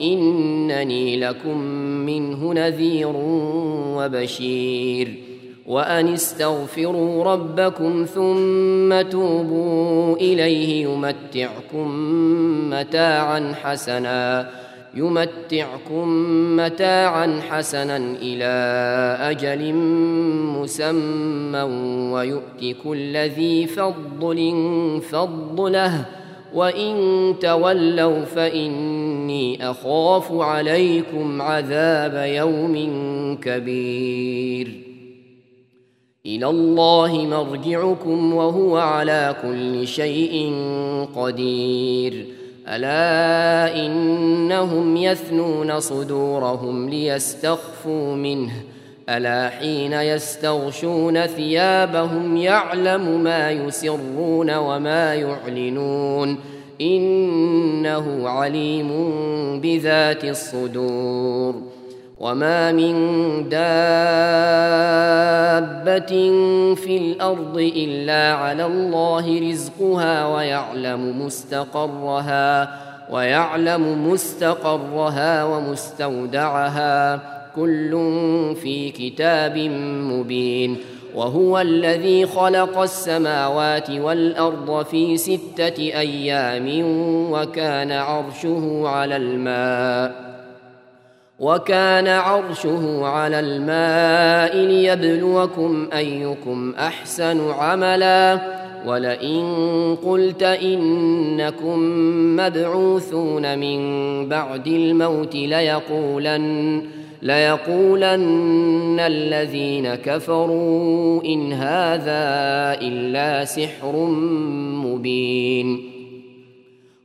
إنني لكم منه نذير وبشير. وأن استغفروا ربكم ثم توبوا إليه يمتعكم متاعا حسنا يمتعكم متاعا حسنا إلى أجل مسمى ويؤت كل ذي فضل فضله وإن تولوا فإني أخاف عليكم عذاب يوم كبير إلى الله مرجعكم وهو على كل شيء قدير ألا إنهم يثنون صدورهم ليستخفوا منه ألا حين يستغشون ثيابهم يعلم ما يسرون وما يعلنون إنه عليم بذات الصدور. وما من دابة في الأرض إلا على الله رزقها ويعلم مستقرها ويعلم مستقرها ومستودعها. كل في كتاب مبين. وهو الذي خلق السماوات والأرض في ستة أيام وكان عرشه على الماء وكان عرشه على الماء ليبلوكم أيكم أحسن عملا ولئن قلت إنكم مبعوثون من بعد الموت ليقولن ليقولن الذين كفروا إن هذا إلا سحر مبين.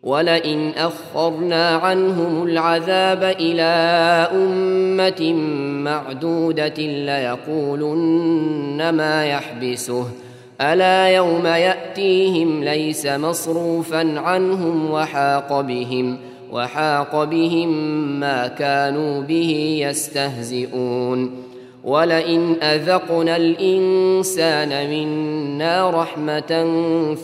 ولئن أخرنا عنهم العذاب إلى أمة معدودة ليقولن ما يحبسه. ألا يوم يأتيهم ليس مصروفا عنهم وحاق بهم. وحاق بهم ما كانوا به يستهزئون. ولئن أذقنا الإنسان منا رحمة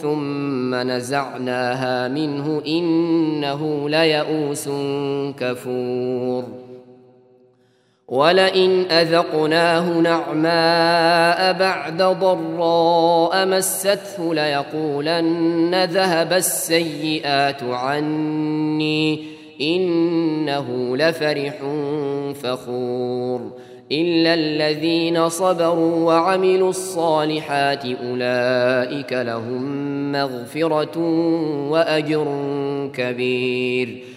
ثم نزعناها منه إنه ليئوس كفور. ولئن اذقناه نعماء بعد ضراء مسته ليقولن ذهب السيئات عني انه لفرح فخور الا الذين صبروا وعملوا الصالحات اولئك لهم مغفره واجر كبير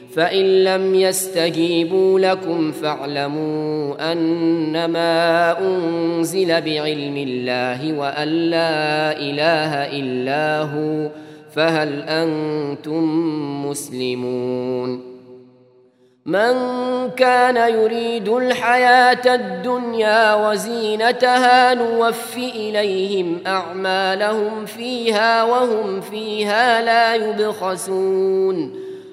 فإن لم يستجيبوا لكم فاعلموا أنما أنزل بعلم الله وأن لا إله إلا هو فهل أنتم مسلمون؟ من كان يريد الحياة الدنيا وزينتها نوف إليهم أعمالهم فيها وهم فيها لا يبخسون.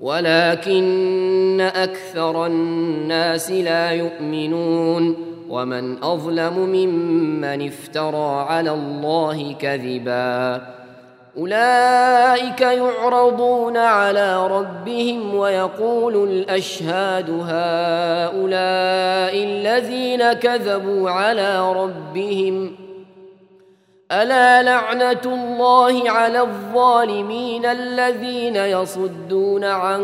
ولكن أكثر الناس لا يؤمنون ومن أظلم ممن افترى على الله كذبا أولئك يعرضون على ربهم ويقول الأشهاد هؤلاء الذين كذبوا على ربهم ألا لعنة الله على الظالمين الذين يصدون عن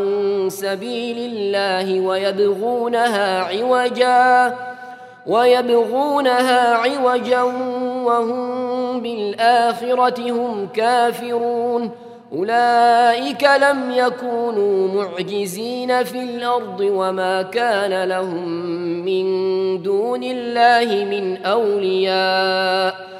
سبيل الله ويبغونها عوجا ويبغونها عوجا وهم بالآخرة هم كافرون. أولئك لم يكونوا معجزين في الأرض وما كان لهم من دون الله من أولياء.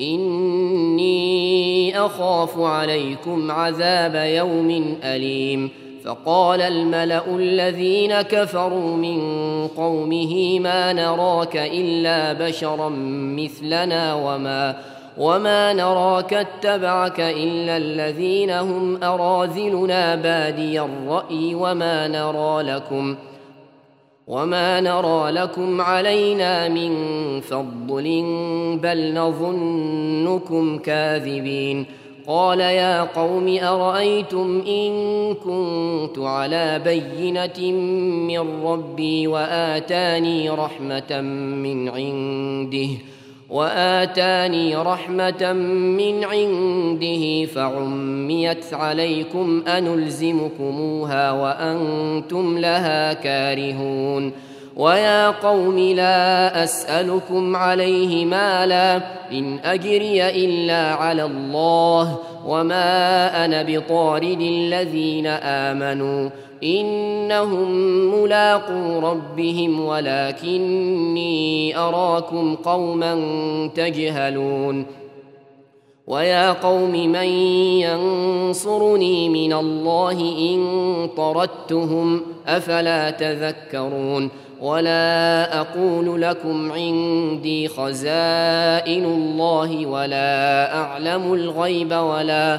إني أخاف عليكم عذاب يوم أليم. فقال الملأ الذين كفروا من قومه ما نراك إلا بشرا مثلنا وما وما نراك اتبعك إلا الذين هم أراذلنا بادي الرأي وما نرى لكم. وما نرى لكم علينا من فضل بل نظنكم كاذبين قال يا قوم ارايتم ان كنت على بينه من ربي واتاني رحمه من عنده وآتاني رحمة من عنده فعميت عليكم أنلزمكموها وأنتم لها كارهون ويا قوم لا أسألكم عليه مالا إن أجري إلا على الله وما أنا بطارد الذين آمنوا إنهم ملاقو ربهم ولكني أراكم قوما تجهلون. ويا قوم من ينصرني من الله إن طردتهم أفلا تذكرون. ولا أقول لكم عندي خزائن الله ولا أعلم الغيب ولا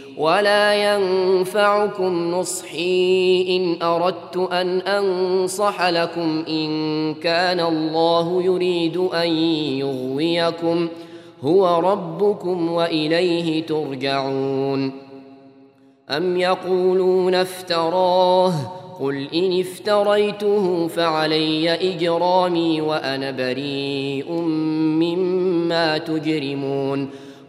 ولا ينفعكم نصحي ان اردت ان انصح لكم ان كان الله يريد ان يغويكم هو ربكم واليه ترجعون ام يقولون افتراه قل ان افتريته فعلي اجرامي وأنا بريء مما تجرمون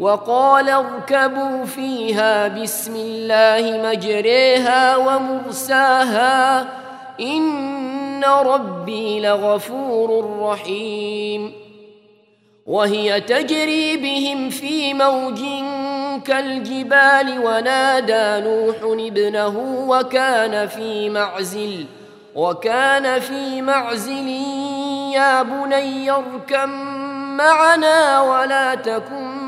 وقال اركبوا فيها بسم الله مجريها ومرساها إن ربي لغفور رحيم. وهي تجري بهم في موج كالجبال ونادى نوح ابنه وكان في معزل وكان في معزل يا بني اركم معنا ولا تكن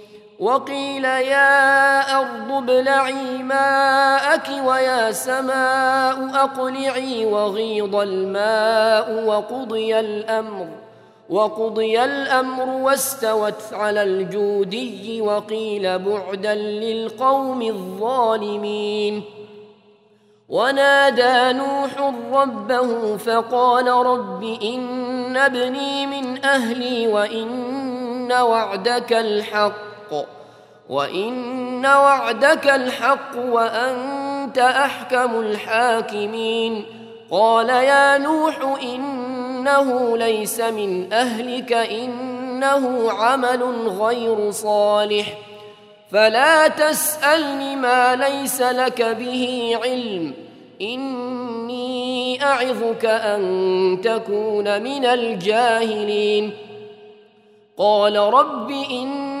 وقيل يا أرض ابلعي ماءك ويا سماء أقلعي وغيض الماء وقضي الأمر وقضي الأمر واستوت على الجودي وقيل بعدا للقوم الظالمين. ونادى نوح ربه فقال رب إن ابني من أهلي وإن وعدك الحق. وإن وعدك الحق وأنت أحكم الحاكمين. قال يا نوح إنه ليس من أهلك إنه عمل غير صالح. فلا تسألني ما ليس لك به علم. إني أعظك أن تكون من الجاهلين. قال رب اني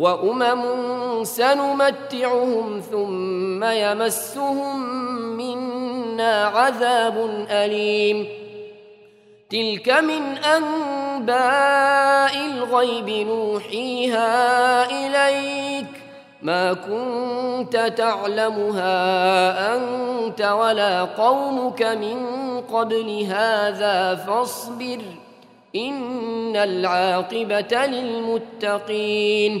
وأمم سنمتعهم ثم يمسهم منا عذاب أليم. تلك من أنباء الغيب نوحيها إليك. ما كنت تعلمها أنت ولا قومك من قبل هذا فاصبر. إن العاقبة للمتقين.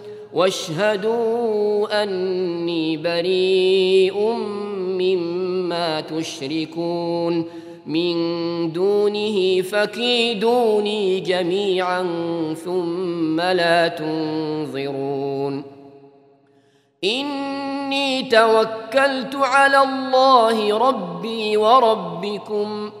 واشهدوا أني بريء مما تشركون من دونه فكيدوني جميعا ثم لا تنظرون. إني توكلت على الله ربي وربكم ۖ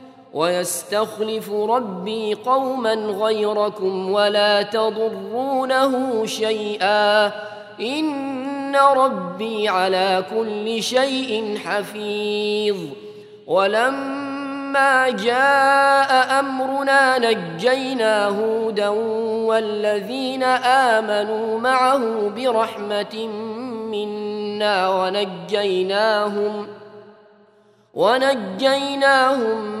ويستخلف ربي قوما غيركم ولا تضرونه شيئا. إن ربي على كل شيء حفيظ. ولما جاء أمرنا نجينا هودا والذين آمنوا معه برحمة منا ونجيناهم ونجيناهم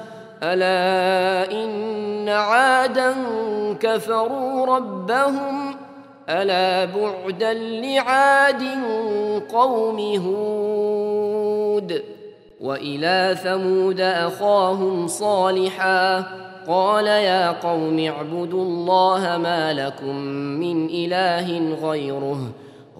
ألا إن عادا كفروا ربهم ألا بعدا لعاد قوم هود وإلى ثمود أخاهم صالحا قال يا قوم اعبدوا الله ما لكم من إله غيره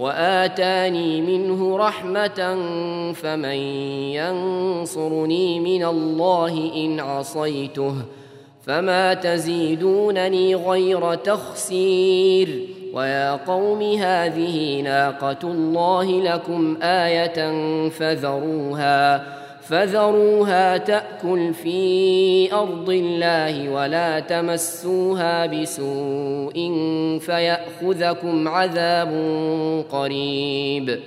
وآتاني منه رحمة فمن ينصرني من الله إن عصيته فما تزيدونني غير تخسير ويا قوم هذه ناقة الله لكم آية فذروها فذروها تأكل في أرض الله ولا تمسوها بسوء فيأخذكم عذاب قريب.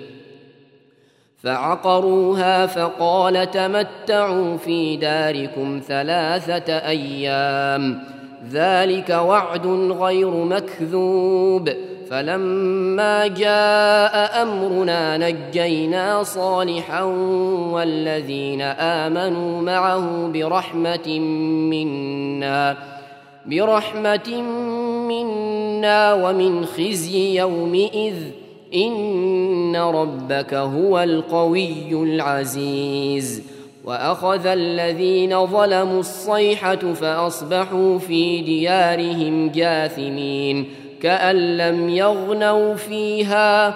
فعقروها فقال تمتعوا في داركم ثلاثة أيام. ذلك وعد غير مكذوب. فلما جاء أمرنا نجينا صالحا والذين آمنوا معه برحمة منا برحمة منا ومن خزي يومئذ إن ربك هو القوي العزيز. وأخذ الذين ظلموا الصيحة فأصبحوا في ديارهم جاثمين. كأن لم يغنوا فيها.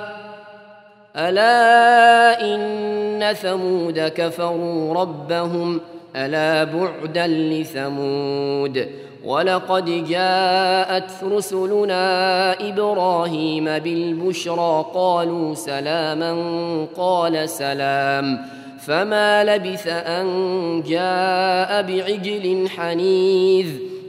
ألا إن ثمود كفروا ربهم. ألا بعدا لثمود. ولقد جاءت رسلنا إبراهيم بالبشرى. قالوا سلاما قال سلام. فما لبث أن جاء بعجل حنيذ.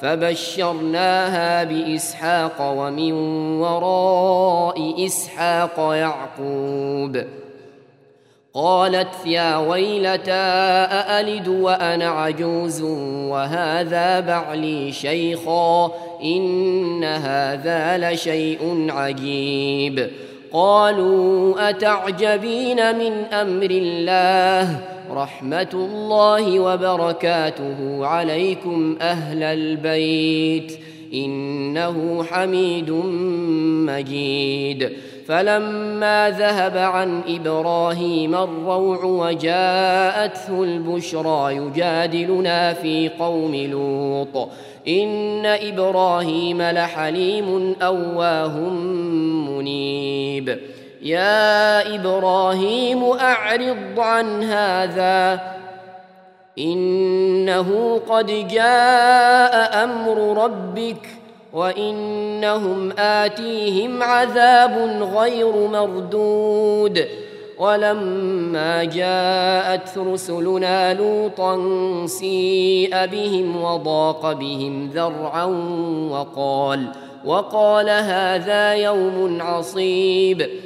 فبشرناها بإسحاق ومن وراء إسحاق يعقوب. قالت يا ويلتى أألد وأنا عجوز وهذا بعلي شيخا إن هذا لشيء عجيب. قالوا أتعجبين من أمر الله؟ رحمة الله وبركاته. عليكم أهل البيت. إنه حميد مجيد. فلما ذهب عن إبراهيم الروع وجاءته البشرى يجادلنا في قوم لوط. إن إبراهيم لحليم أواه منيب. يا إبراهيم أعرض عن هذا. إنه قد جاء أمر ربك وإنهم آتيهم عذاب غير مردود. ولما جاءت رسلنا لوطا سيء بهم وضاق بهم ذرعا وقال وقال هذا يوم عصيب.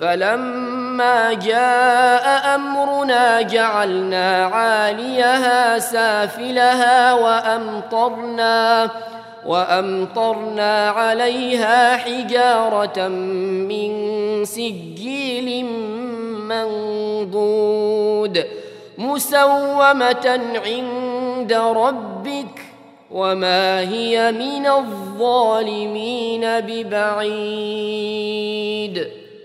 فلما جاء أمرنا جعلنا عاليها سافلها وأمطرنا وأمطرنا عليها حجارة من سجيل منضود مسومة عند ربك وما هي من الظالمين ببعيد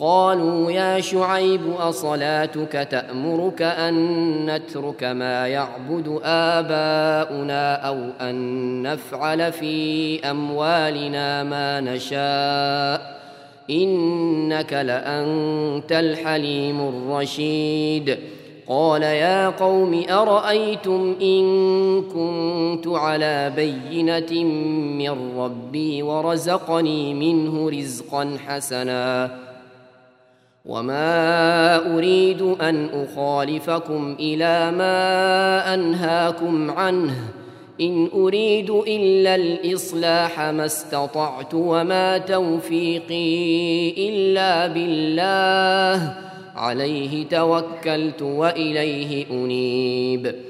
قالوا يا شعيب أصلاتك تأمرك أن نترك ما يعبد آباؤنا أو أن نفعل في أموالنا ما نشاء؟ إنك لأنت الحليم الرشيد. قال يا قوم أرأيتم إن كنت على بينة من ربي ورزقني منه رزقا حسنا؟ وما اريد ان اخالفكم إلى ما انهاكم عنه ان اريد الا الاصلاح ما استطعت وما توفيقي الا بالله عليه توكلت واليه انيب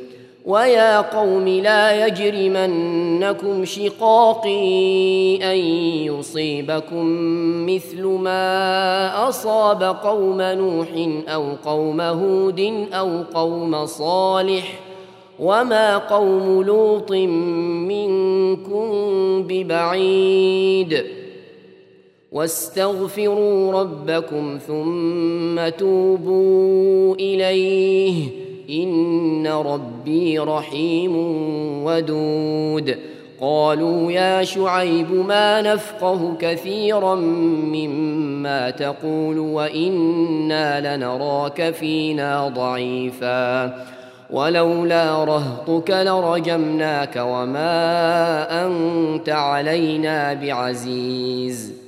ويا قوم لا يجرمنكم شقاقي أن يصيبكم مثل ما أصاب قوم نوح أو قوم هود أو قوم صالح وما قوم لوط منكم ببعيد واستغفروا ربكم ثم توبوا إليه ان ربي رحيم ودود. قالوا يا شعيب ما نفقه كثيرا مما تقول وأنا لنراك فينا ضعيفا. ولولا رهطك لرجمناك وما انت علينا بعزيز.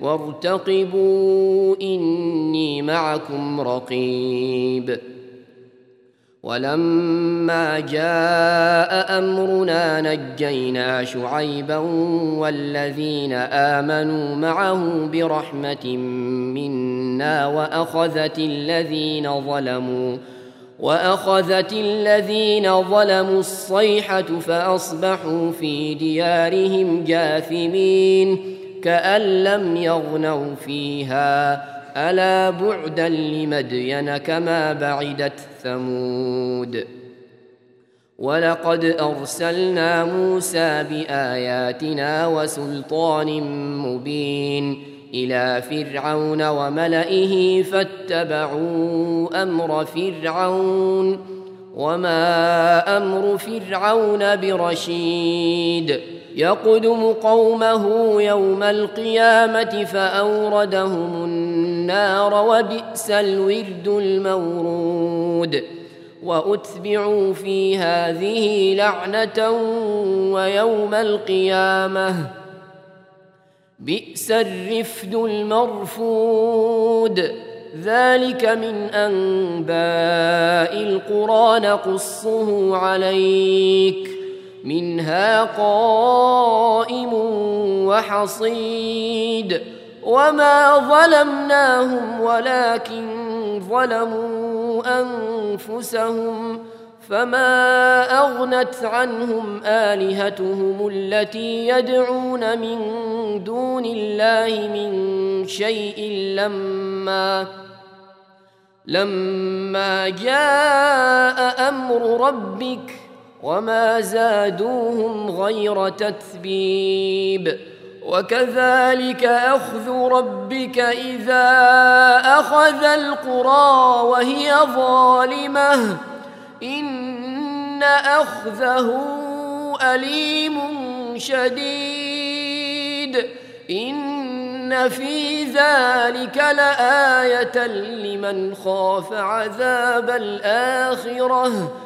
وارتقبوا إني معكم رقيب. ولما جاء أمرنا نجينا شعيبا والذين آمنوا معه برحمة منا وأخذت الذين ظلموا وأخذت الذين ظلموا الصيحة فأصبحوا في ديارهم جاثمين. كأن لم يغنوا فيها. ألا بعدا لمدين كما بعدت ثمود. ولقد أرسلنا موسى بآياتنا وسلطان مبين إلى فرعون وملئه فاتبعوا أمر فرعون. وما أمر فرعون برشيد. يقدم قومه يوم القيامة فأوردهم النار وبئس الورد المورود. وأتبعوا في هذه لعنة ويوم القيامة. بئس الرفد المرفود. ذلك من أنباء القرى نقصه عليك ۖ. منها قائم وحصيد وما ظلمناهم ولكن ظلموا أنفسهم فما أغنت عنهم آلهتهم التي يدعون من دون الله من شيء لما لما جاء أمر ربك وما زادوهم غير تتبيب وكذلك اخذ ربك اذا اخذ القرى وهي ظالمه ان اخذه اليم شديد ان في ذلك لايه لمن خاف عذاب الاخره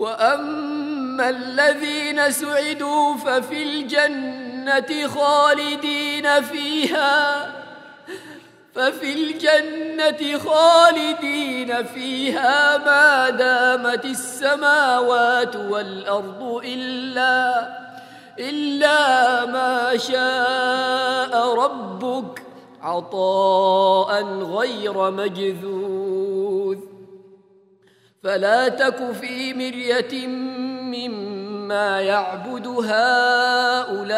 واما الذين سعدوا ففي الجنه خالدين فيها ففي الجنة خالدين فيها ما دامت السماوات والأرض إلا إلا ما شاء ربك عطاء غير مجذوذ فلا تك في مرية مما يعبد هؤلاء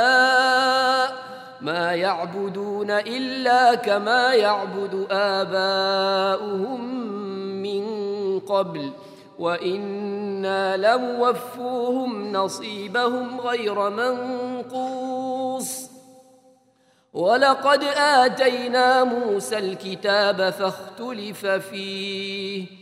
ما يعبدون إلا كما يعبد آباؤهم من قبل. وإنا لموفوهم نصيبهم غير منقوص. ولقد آتينا موسى الكتاب فاختلف فيه.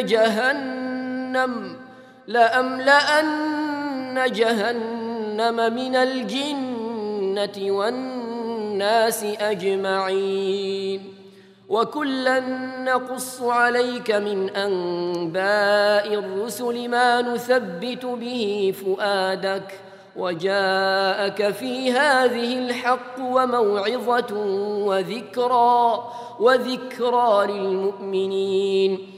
جهنم لأملأن جهنم من الجنة والناس أجمعين. وكلا نقص عليك من أنباء الرسل ما نثبت به فؤادك وجاءك في هذه الحق وموعظة وذكرى وذكرى للمؤمنين.